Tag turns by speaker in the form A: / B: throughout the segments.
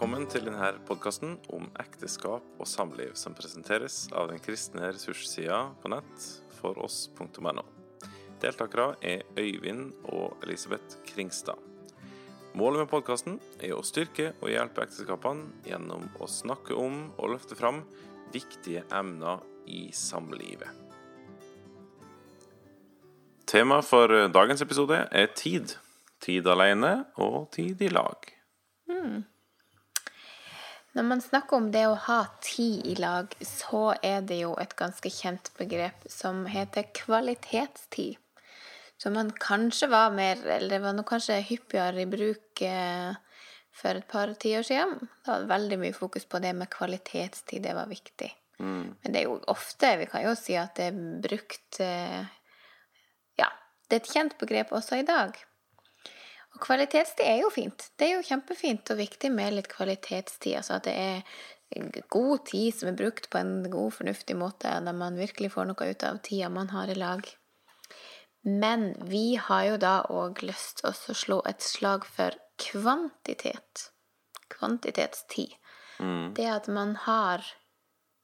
A: Velkommen til denne podkasten om ekteskap og samliv, som presenteres av den kristne ressurssida på nett foross.no. Deltakere er Øyvind og Elisabeth Kringstad. Målet med podkasten er å styrke og hjelpe ekteskapene gjennom å snakke om og løfte fram viktige emner i samlivet. Temaet for dagens episode er tid. Tid alene og tid i lag.
B: Når man snakker om det å ha tid i lag, så er det jo et ganske kjent begrep som heter kvalitetstid. Som man kanskje var mer, eller det var noe kanskje hyppigere i bruk eh, for et par tiår siden. Det var veldig mye fokus på det med kvalitetstid, det var viktig. Men det er jo ofte, vi kan jo si at det er brukt eh, Ja, det er et kjent begrep også i dag. Og kvalitetstid er jo fint. Det er jo kjempefint og viktig med litt kvalitetstid. Altså at det er god tid som er brukt på en god, fornuftig måte, der man virkelig får noe ut av tida man har i lag. Men vi har jo da òg lyst til å slå et slag for kvantitet. Kvantitetstid. Det at man har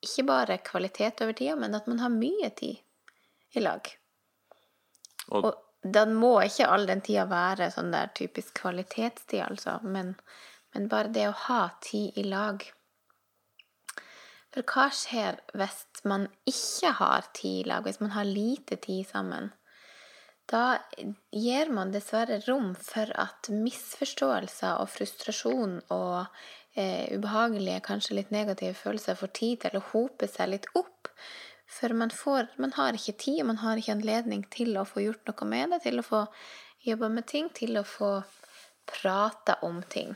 B: ikke bare kvalitet over tida, men at man har mye tid i lag.
A: Og,
B: Og den må ikke all den tida være sånn der typisk kvalitetstid, altså, men, men bare det å ha tid i lag. For hva skjer hvis man ikke har tid i lag, hvis man har lite tid sammen? Da gir man dessverre rom for at misforståelser og frustrasjon og eh, ubehagelige, kanskje litt negative følelser får tid til å hope seg litt opp. For man, får, man har ikke tid, man har ikke anledning til å få gjort noe med det, til å få jobba med ting, til å få prata om ting.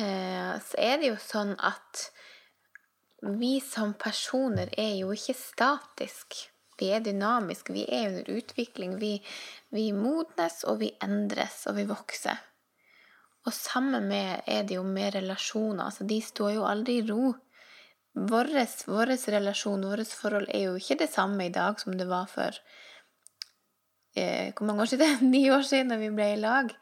B: Eh, så er det jo sånn at vi som personer er jo ikke statisk. Vi er dynamiske, vi er under utvikling. Vi, vi modnes, og vi endres, og vi vokser. Og sammen med er det jo med relasjoner. Altså, de står jo aldri i ro. Vår relasjon, vårt forhold, er jo ikke det samme i dag som det var for eh, Hvor mange år siden? Ni år siden da vi ble i lag.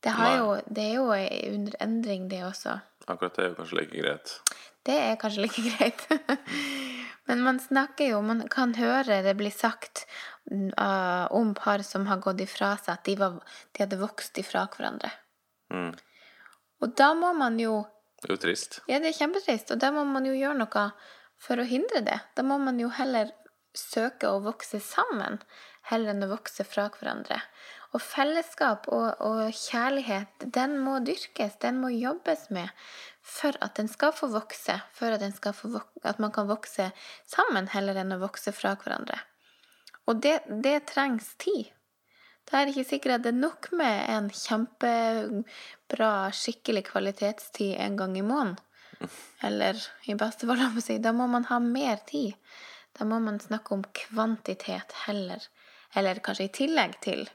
B: Det, har jo, det er jo under endring, det også.
A: akkurat det er jo kanskje like greit.
B: Det er kanskje like greit. Men man snakker jo, man kan høre det bli sagt uh, om par som har gått ifra seg, at de, var, de hadde vokst ifra hverandre.
A: Mm.
B: Og da må man jo
A: Det er jo trist.
B: Ja, det er kjempetrist, og da må man jo gjøre noe for å hindre det. Da må man jo heller søke å vokse sammen, heller enn å vokse fra hverandre. Og fellesskap og, og kjærlighet, den må dyrkes, den må jobbes med for at den skal få vokse, for at, få at man kan vokse sammen heller enn å vokse fra hverandre. Og det, det trengs tid. Da er det ikke sikkert det er nok med en kjempebra, skikkelig kvalitetstid en gang i måneden. Eller i beste fall. Da må man ha mer tid. Da må man snakke om kvantitet heller. Eller kanskje i tillegg til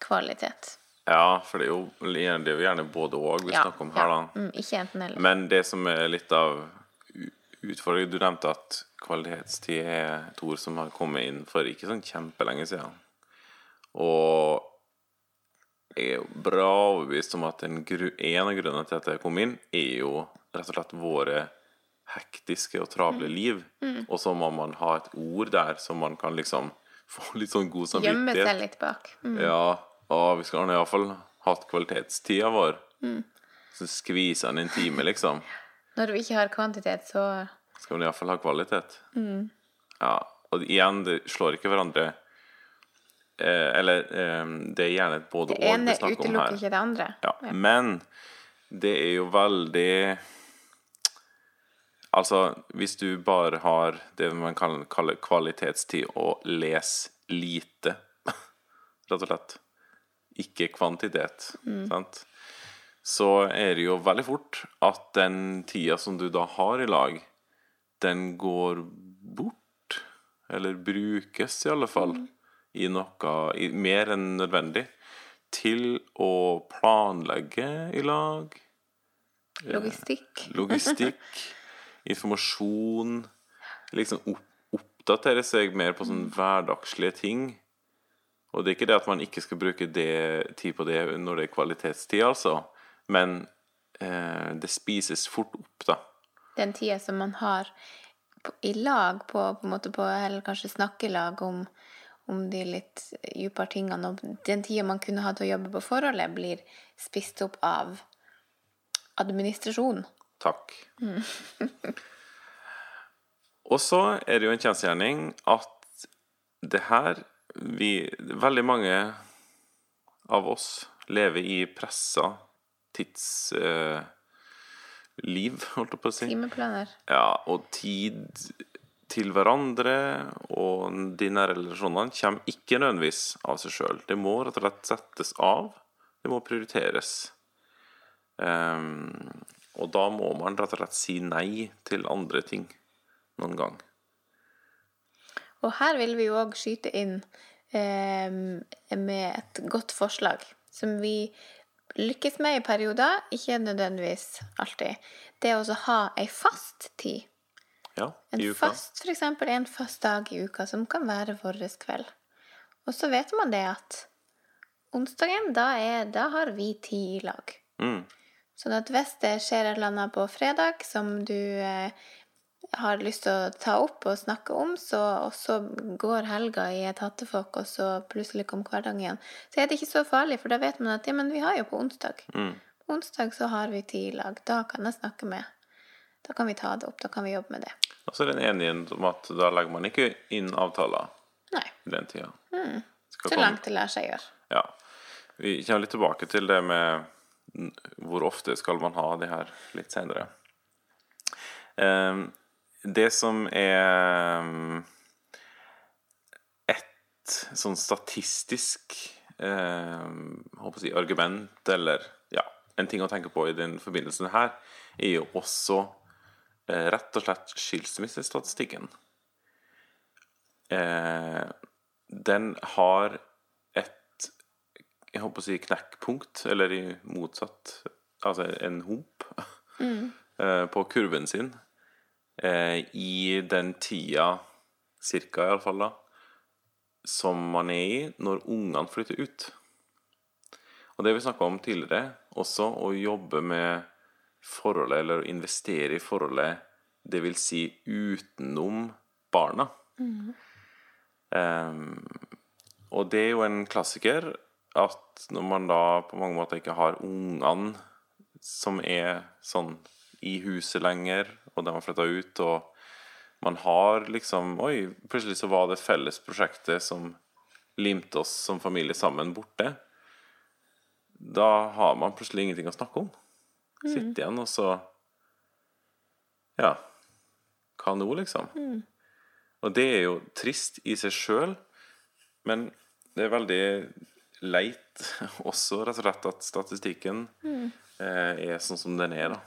B: kvalitet.
A: Ja, for det er jo, det er jo gjerne både og vi snakker om her, da.
B: Mm, ikke enten eller.
A: Men det som er litt av utfordringen Du nevnte at kvalitetstid er et ord som har kommet inn for ikke sånn kjempelenge siden. Og jeg er jo bra overbevist om at en, gru, en av grunnene til at jeg kom inn, er jo rett og slett våre hektiske og travle liv. Og så må man ha et ord der som man kan liksom få litt sånn god
B: Gjemme seg litt bak. Mm.
A: Ja, og vi skal iallfall hatt kvalitetstida vår.
B: Mm.
A: Så skviser den en time, liksom.
B: Når du ikke har kvantitet, så
A: Skal man iallfall ha kvalitet.
B: Mm.
A: Ja, og igjen, det slår ikke hverandre Eller eh, det er gjerne et både
B: Det
A: og
B: ene
A: vi snakker om
B: utelukker ikke det andre.
A: Ja, men det er jo veldig Altså, hvis du bare har det man kan kalle kvalitetstid og les lite, rett og slett, ikke kvantitet, sant? så er det jo veldig fort at den tida som du da har i lag, den går bort, eller brukes i alle fall, i noe i, mer enn nødvendig, til å planlegge i lag,
B: Logistikk.
A: logistikk, informasjon Liksom opp, oppdatere seg mer på sånne hverdagslige ting. Og det er ikke det at man ikke skal bruke det, tid på det når det er kvalitetstid, altså. Men eh, det spises fort opp, da.
B: Den tida som man har på, i lag på, på en måte på Eller kanskje snakke i lag om, om de litt dypere tingene. Og den tida man kunne ha til å jobbe på forholdet, blir spist opp av administrasjon.
A: Takk. og så er det jo en kjensgjerning at det her vi, Veldig mange av oss lever i pressa tidsliv, eh, holdt jeg på å si.
B: Timeplaner.
A: Ja, og tid til hverandre og de nære relasjonene kommer ikke nødvendigvis av seg sjøl. Det må rett og slett settes av. Det må prioriteres. Um, og da må man rett og slett si nei til andre ting noen gang.
B: Og her vil vi jo òg skyte inn um, med et godt forslag som vi lykkes med i perioder, ikke nødvendigvis alltid. Det å ha ei fast tid.
A: Ja,
B: i en uka. Fast, for eksempel en fast dag i uka, som kan være vår kveld. Og så vet man det at onsdagen, da, er, da har vi tid i lag.
A: Mm.
B: Sånn at hvis det skjer et eller annet på fredag som du eh, har lyst til å ta opp og snakke om, så, og så går helga i et hattefokk, og så plutselig kom hverdagen igjen, så er det ikke så farlig, for da vet man at ja, men vi har jo på onsdag.
A: Mm.
B: På onsdag så har vi tid i lag. Da kan jeg snakke med Da kan vi ta det opp. Da kan vi jobbe med det.
A: Og så er det en enighet om at da legger man ikke inn avtaler
B: Nei.
A: den tida.
B: Mm. Så langt det lar seg gjøre.
A: Ja. Vi kommer litt tilbake til det med hvor ofte skal man ha de her litt seinere. Um, det som er um, et sånn statistisk håper jeg, argument, eller ja, en ting å tenke på i den forbindelsen her, er jo også rett og slett skilsmissestatistikken. Eh, den har et jeg håper å si knekkpunkt, eller i motsatt Altså en hump
B: mm.
A: Eh, på kurven sin eh, i den tida, cirka iallfall, da, som man er i når ungene flytter ut. Og det vi snakka om tidligere, også å jobbe med forholdet, eller å investere i forholdet, det vil si utenom barna.
B: Mm.
A: Um, og det er jo en klassiker at når man da på mange måter ikke har ungene som er sånn i huset lenger, og de har flytta ut, og man har liksom Oi, plutselig så var det felles prosjektet som limte oss som familie sammen, borte. Da har man plutselig ingenting å snakke om. Mm. Sitte igjen, og så Ja. Hva nå, liksom?
B: Mm.
A: Og det er jo trist i seg sjøl, men det er veldig leit også, rett og slett, at statistikken
B: mm.
A: eh, er sånn som den er, da.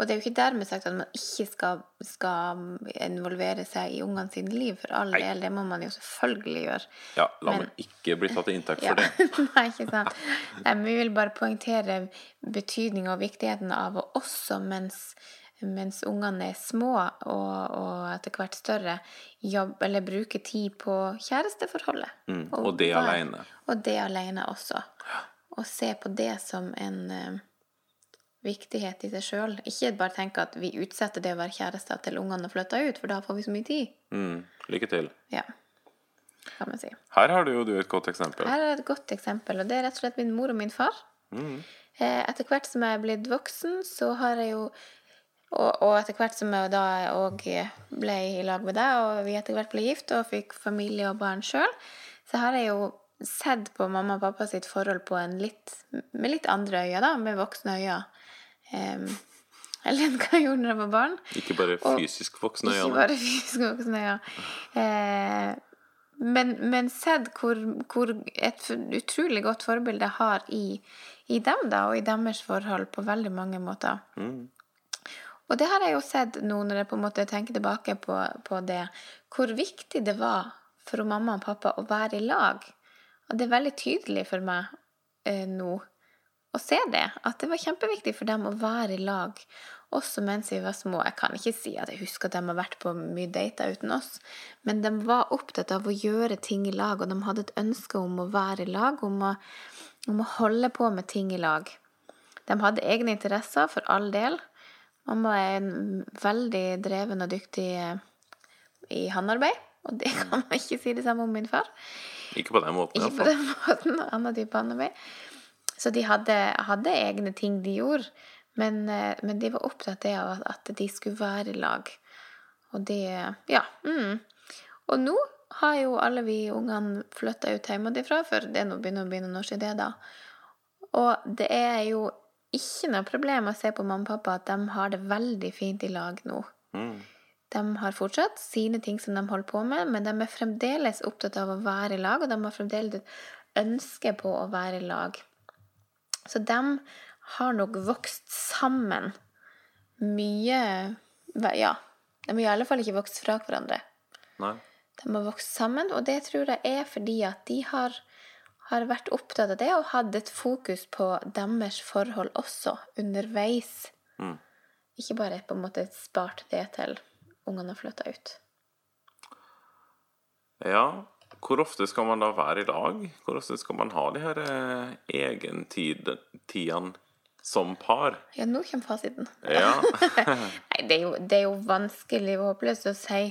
B: Og det er jo ikke dermed sagt at man ikke skal, skal involvere seg i ungene sine liv, for all del. Det må man jo selvfølgelig gjøre.
A: Ja, la meg ikke bli tatt til inntekt for ja.
B: det. Nei, ikke sant. Nei, vi vil bare poengtere betydninga og viktigheten av å også mens mens ungene er små og, og etter hvert større, jobb, eller bruke tid på kjæresteforholdet.
A: Mm, og, og, det alene.
B: Og det alene også.
A: Ja.
B: Og se på det som en uh, viktighet i seg sjøl. Ikke bare tenke at vi utsetter det å være kjærester til ungene flytter ut, for da får vi så mye tid.
A: Mm, lykke til.
B: Ja, kan man si.
A: Her har du jo du et godt eksempel.
B: Her er et godt eksempel, og det er rett og slett min mor og min far.
A: Mm.
B: Eh, etter hvert som jeg er blitt voksen, så har jeg jo og, og, etter hvert som jeg da òg ble i lag med deg, og vi etter hvert ble gift og fikk familie og barn sjøl, så har jeg jo sett på mamma og pappa sitt forhold på en litt, med litt andre øyne, da, med voksne øyne. Um, eller enn hva jeg gjorde da jeg var barn.
A: Ikke bare fysisk voksne øyne.
B: Ikke bare fysisk voksne øyne. Eh, men, men sett hvor, hvor, et utrolig godt forbilde jeg har i, i, dem, da, og i deres forhold på veldig mange måter.
A: Mm.
B: Og det har jeg jo sett nå når jeg på en måte tenker tilbake på, på det, hvor viktig det var for mamma og pappa å være i lag. Og det er veldig tydelig for meg eh, nå å se det, at det var kjempeviktig for dem å være i lag, også mens vi var små. Jeg kan ikke si at jeg husker at de har vært på mye dater uten oss, men de var opptatt av å gjøre ting i lag, og de hadde et ønske om å være i lag, om å, om å holde på med ting i lag. De hadde egne interesser, for all del. Mamma er en veldig dreven og dyktig eh, i håndarbeid. Og det kan man ikke si det samme om min far.
A: Ikke på den måten,
B: Ikke på den måten. Annen type håndarbeid. Så de hadde, hadde egne ting de gjorde, men, eh, men de var opptatt av at, de skulle være i lag. Og det Ja. Mm. Og nå har jo alle vi ungene flytta ut hjemmefra, for det er nå begynner å bli noen år siden det, da. Og det er jo ikke noe problem å se på mamma og pappa at de har det veldig fint i lag nå.
A: Mm.
B: De har fortsatt sine ting som de holder på med, men de er fremdeles opptatt av å være i lag, og de har fremdeles et ønske på å være i lag. Så de har nok vokst sammen mye Ja, de har i alle fall ikke vokst fra hverandre.
A: Nei.
B: De har vokst sammen, og det tror jeg er fordi at de har, har vært opptatt av det og hatt et fokus på deres forhold også, underveis.
A: Mm.
B: Ikke bare på en måte spart det til ungene har flytta ut.
A: Ja, hvor ofte skal man da være i lag? Hvor ofte skal man ha de her eh, egentidene som par?
B: Ja, nå kommer fasiten.
A: Ja.
B: Nei, det er, jo, det er jo vanskelig og håpløst å si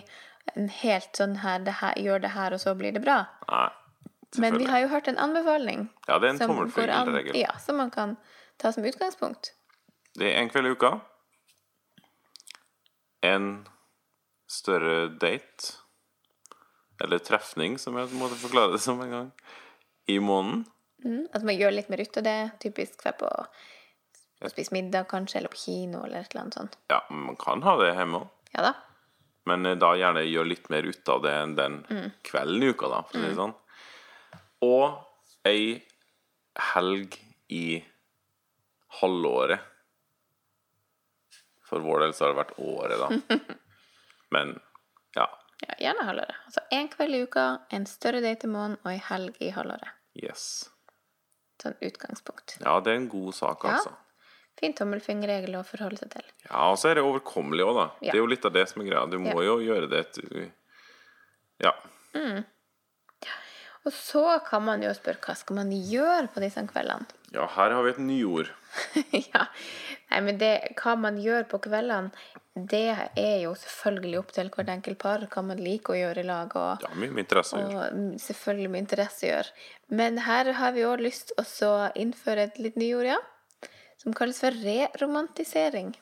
B: en helt sånn her, det her Gjør det her, og så blir det bra.
A: Nei,
B: Men vi har jo hørt en anbefaling
A: Ja, det er en tommelfingerregel.
B: Ja, som man kan ta som utgangspunkt.
A: Det er en kveld i uka. En større date. Eller trefning, som jeg måtte forklare det som en gang. I måneden.
B: Mm, at man gjør litt mer ut av det. Typisk dra på å spise middag, kanskje, eller på kino, eller et eller annet sånt.
A: Ja, man kan ha det hjemme òg.
B: Ja da.
A: Men eh, da gjerne gjør litt mer ut av det enn den
B: Mm.
A: kvelden i uka, da, for å si det sånn. Og ei helg i halvåret. For vår del så har det vært året, da. Men ja.
B: Ja, gjerne halvåret. Altså én kveld i uka, en større date i måneden og ei helg i halvåret.
A: Yes.
B: Sånn utgangspunkt.
A: Ja, det er en god sak,
B: Ja.
A: altså.
B: Fin tommelfingerregel å forholde seg til.
A: Ja, og så er det overkommelig òg, da.
B: Ja.
A: Det er jo litt av det som er greia. Du må
B: Ja.
A: jo gjøre det til Ja.
B: Og så kan man jo spørre hva skal man gjøre på disse kveldene?
A: Ja, her har vi et nyord.
B: ja. Nei, men det, hva man gjør på kveldene, det er jo selvfølgelig opp til hvert enkelt par hva man liker å gjøre i lag. Og,
A: Ja, mye med interesse å gjøre.
B: selvfølgelig med interesse å gjøre. Men her har vi òg lyst til å innføre et litt nyord, ja. Som kalles for reromantisering.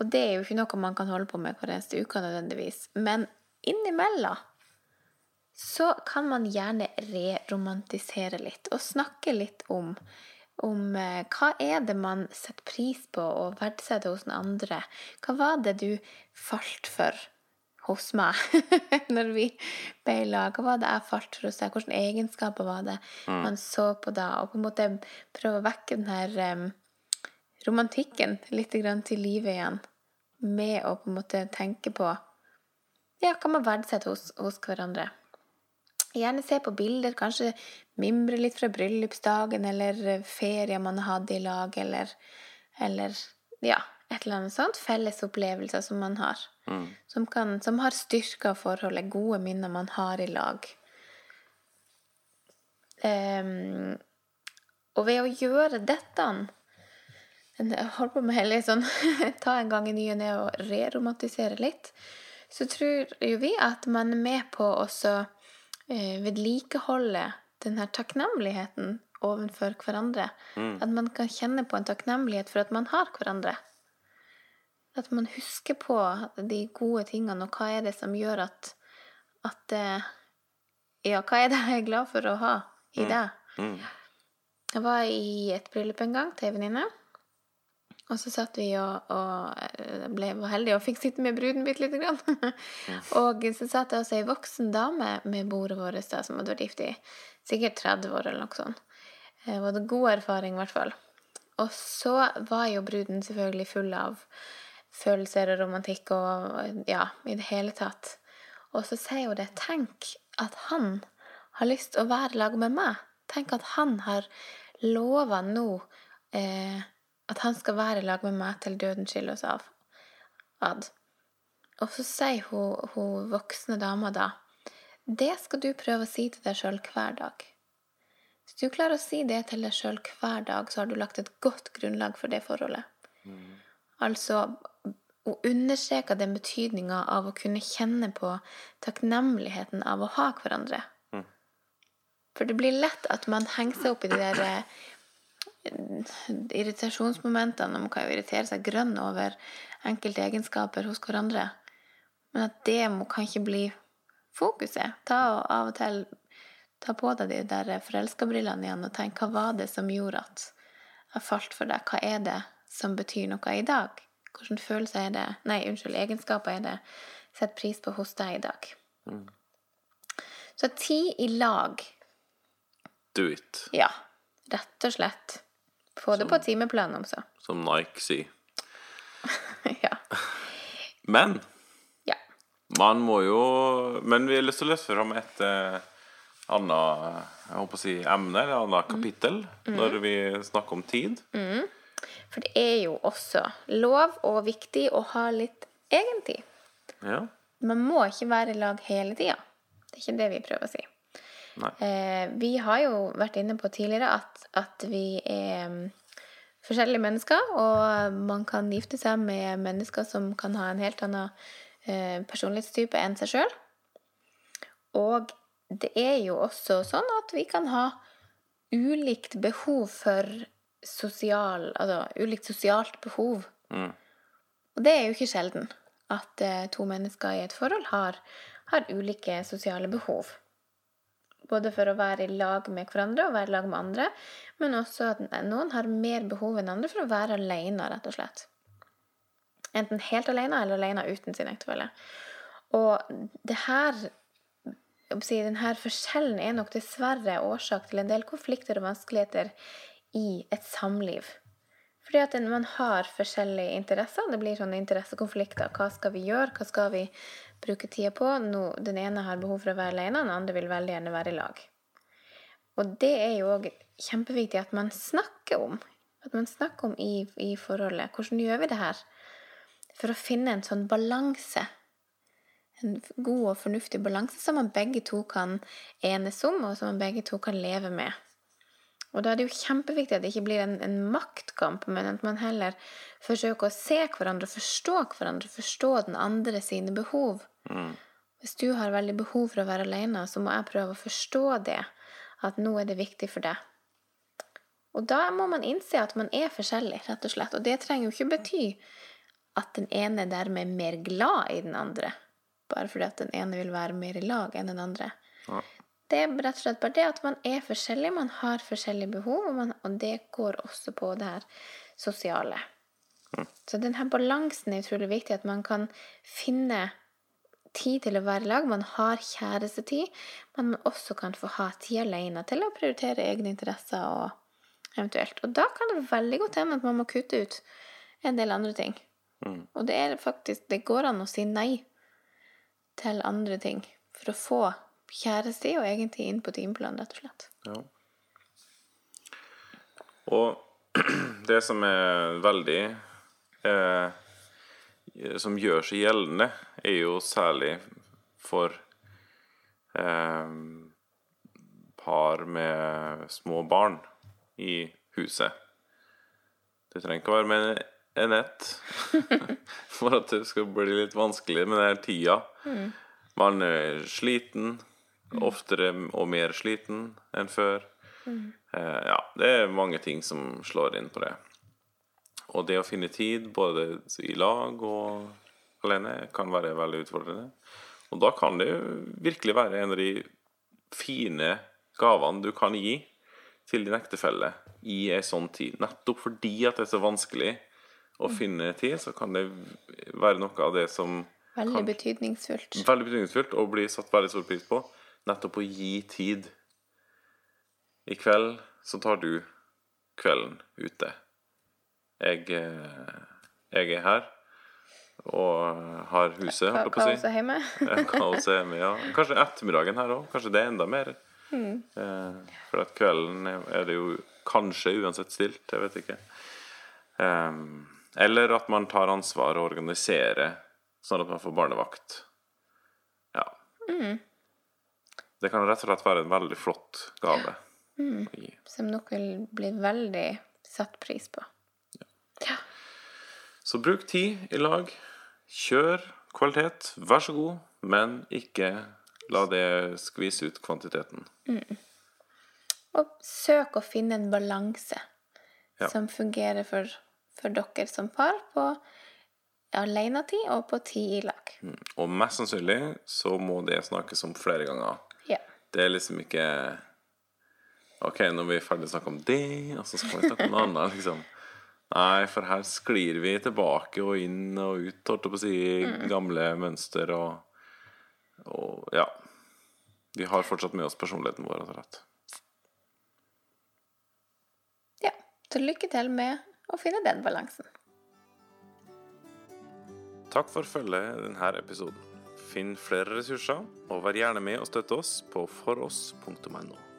B: Og det er jo ikke noe man kan holde på med hver eneste uke nødvendigvis. Men innimellom så kan man gjerne reromantisere litt og snakke litt om, om eh, hva er det man setter pris på og verdsetter hos den andre. Hva var det du falt for hos meg når vi ble i lag? Hva var det jeg falt for hos deg? Hvilke egenskaper var det man så på da? Og på en måte prøve å vekke den her um, romantikken litt grann til livet igjen. Med å på en måte tenke på ja, hva man verdsetter hos, hos hverandre. Gjerne se på bilder, kanskje mimre litt fra bryllupsdagen eller eh, ferier man hadde i lag, eller, eller ja, et eller annet sånt. Felles opplevelser som man har. Som, kan, som har styrka forholdet, gode minner man har i lag. Um, og ved å gjøre dette Jeg holder på med hele sånn ta en gang i ny og ne og reromantisere litt. Så tror jo vi at man er med på også vedlikeholde den her takknemligheten overfor hverandre. At man kan kjenne på en takknemlighet for at man har hverandre. At man husker på de gode tingene, og hva er det som gjør at, at eh, Ja, hva er det jeg er glad for å ha i deg?
A: Mm.
B: Jeg var i et bryllup en gang til ei venninne. Og så satt vi og, og eh, ble heldige og fikk sitte med bruden bitte lite grann. og så satt jeg også ei voksen dame med bordet vårt da, som hadde vært gift i sikkert 30 år eller noe sånt. Eh, Hun hadde god erfaring, i hvert fall. Og så var jo bruden selvfølgelig full av følelser og romantikk og ja, i det hele tatt. Og så sier hun det. Tenk at han har lyst til å være i lag med meg. Tenk at han har lova nå eh, at han skal være i lag med meg til døden skiller oss av. Ad. Og så sier hun, hun voksne dama da Det skal du prøve å si til deg sjøl hver dag. Hvis du klarer å si det til deg sjøl hver dag, så har du lagt et godt grunnlag for det forholdet. Altså å understreker den betydninga av å kunne kjenne på takknemligheten av å ha hverandre. For det blir lett at man henger seg opp i de der eh, irritasjonsmomentene, og man kan jo irritere seg grønn over enkelte egenskaper hos hverandre. Men at det må, kan ikke bli fokuset. Ta og av og til ta på deg de der forelska-brillene igjen og tenk hva var det som gjorde at jeg falt for deg? Hva er det som betyr noe i dag? Hvilke følelser er det Nei, unnskyld, egenskaper er det sett pris på hos deg i dag? Så tid i lag,
A: Do it,
B: ja. Rett og slett. Få det på timeplanen, også.
A: som Nike sier.
B: ja.
A: Men
B: ja.
A: man må jo Men vi har lyst til å løse fram et eh, annet jeg håper å si, emne, eller annet kapittel, når vi snakker om tid.
B: For det er jo også lov og viktig å ha litt egen tid.
A: Ja.
B: Man må ikke være i lag hele tida. Det er ikke det vi prøver å si. Eh, vi har jo vært inne på tidligere at, at vi er mm, forskjellige mennesker, og man kan gifte seg med mennesker som kan ha en helt annen eh, personlighetstype enn seg sjøl. Og det er jo også sånn at vi kan ha ulikt behov for sosial Altså ulikt sosialt behov.
A: Mm.
B: Og det er jo ikke sjelden at eh, to mennesker i et forhold har, har ulike sosiale behov. Både for å være i lag med hverandre og være i lag med andre, men også at noen har mer behov enn andre for å være alene, rett og slett. Enten helt alene eller alene uten sin ektefelle. Og det her denne forskjellen er nok dessverre årsak til en del konflikter og vanskeligheter i et samliv. Fordi at man har forskjellige interesser. Det blir sånne interessekonflikter. Hva skal vi gjøre? Hva skal vi bruke tida på? No, den ene har behov for å være alene, den andre vil veldig gjerne være i lag. Og det er jo òg kjempeviktig at man snakker om. At man snakker om i, i forholdet. Hvordan gjør vi det her? For å finne en sånn balanse. En god og fornuftig balanse som man begge to kan enes om, og som man begge to kan leve med. Og da er det jo kjempeviktig at det ikke blir en, en maktkamp, men at man heller forsøker å se hverandre, forstå hverandre, forstå den andre sine behov. Hvis du har veldig behov for å være alene, så må jeg prøve å forstå det. At nå er det viktig for deg. Og da må man innse at man er forskjellig, rett og slett. Og det trenger jo ikke bety at den ene dermed er mer glad i den andre. Bare fordi at den ene vil være mer i lag enn den andre.
A: Ja.
B: Det er rett og slett bare det at man er forskjellig, man har forskjellige behov, og, man, og det går også på det her sosiale. Så denne balansen er utrolig viktig, at man kan finne tid til å være i lag. Man har kjærestetid, men man også kan få ha tid alene til å prioritere egne interesser og eventuelt. Og da kan det veldig godt hende at man må kutte ut en del andre ting. Og det er faktisk Det går an å si nei til andre ting for å få kjærestid og egentlig inn på timeplanen, rett og slett.
A: Ja. Og det som er veldig eh, Som gjør seg gjeldende, er jo særlig for eh, par med små barn i huset. Det trenger ikke å være med en ett for at det skal bli litt vanskelig med den tida. Man er sliten, oftere og mer sliten enn før. Eh, ja, det er mange ting som slår inn på det. Og det å finne tid, både i lag og alene, kan være veldig utfordrende. Og da kan det jo virkelig være en av de fine gavene du kan gi til din ektefelle i ei sånn tid. Nettopp fordi at det er så vanskelig å finne tid, så kan det være noe av det som
B: Veldig
A: kan-
B: betydningsfullt.
A: Veldig betydningsfullt og blir satt veldig stor pris på. Nettopp å gi tid. I kveld så tar du kvelden ute. Jeg, eh, jeg er her og har huset, holdt jeg på å si.
B: Kaoset hjemme.
A: Ja, Kaoset ja. Kanskje ettermiddagen her òg. Kanskje det er enda mer. Mm. for at kvelden er det jo kanskje uansett stilt. Jeg vet ikke. Eh, eller at man tar ansvar og organiserer sånn at man får barnevakt. Ja. Det kan rett og slett være en veldig flott gave. Mm.
B: Som nok vil bli veldig satt pris på. Ja.
A: Så bruk tid i lag. Kjør kvalitet, vær så god, men ikke la det skvise ut kvantiteten.
B: Og søk å finne en balanse
A: Ja.
B: som fungerer for, for dere som par på alenetid og på tid i lag.
A: Og mest sannsynlig så må det snakkes om flere ganger. Det er liksom ikke OK, vi er ferdig å snakke om det, og så skal vi snakke om noe annet, liksom. Nei, for her sklir vi tilbake og inn og ut, holdt jeg på å si, gamle mønster og, og Ja. Vi har fortsatt med oss personligheten vår, rett og slett.
B: ja. Så lykke til med å finne den balansen.
A: Takk for følget i denne episoden. Finn flere ressurser, og vær gjerne med og støtte oss på foross.no.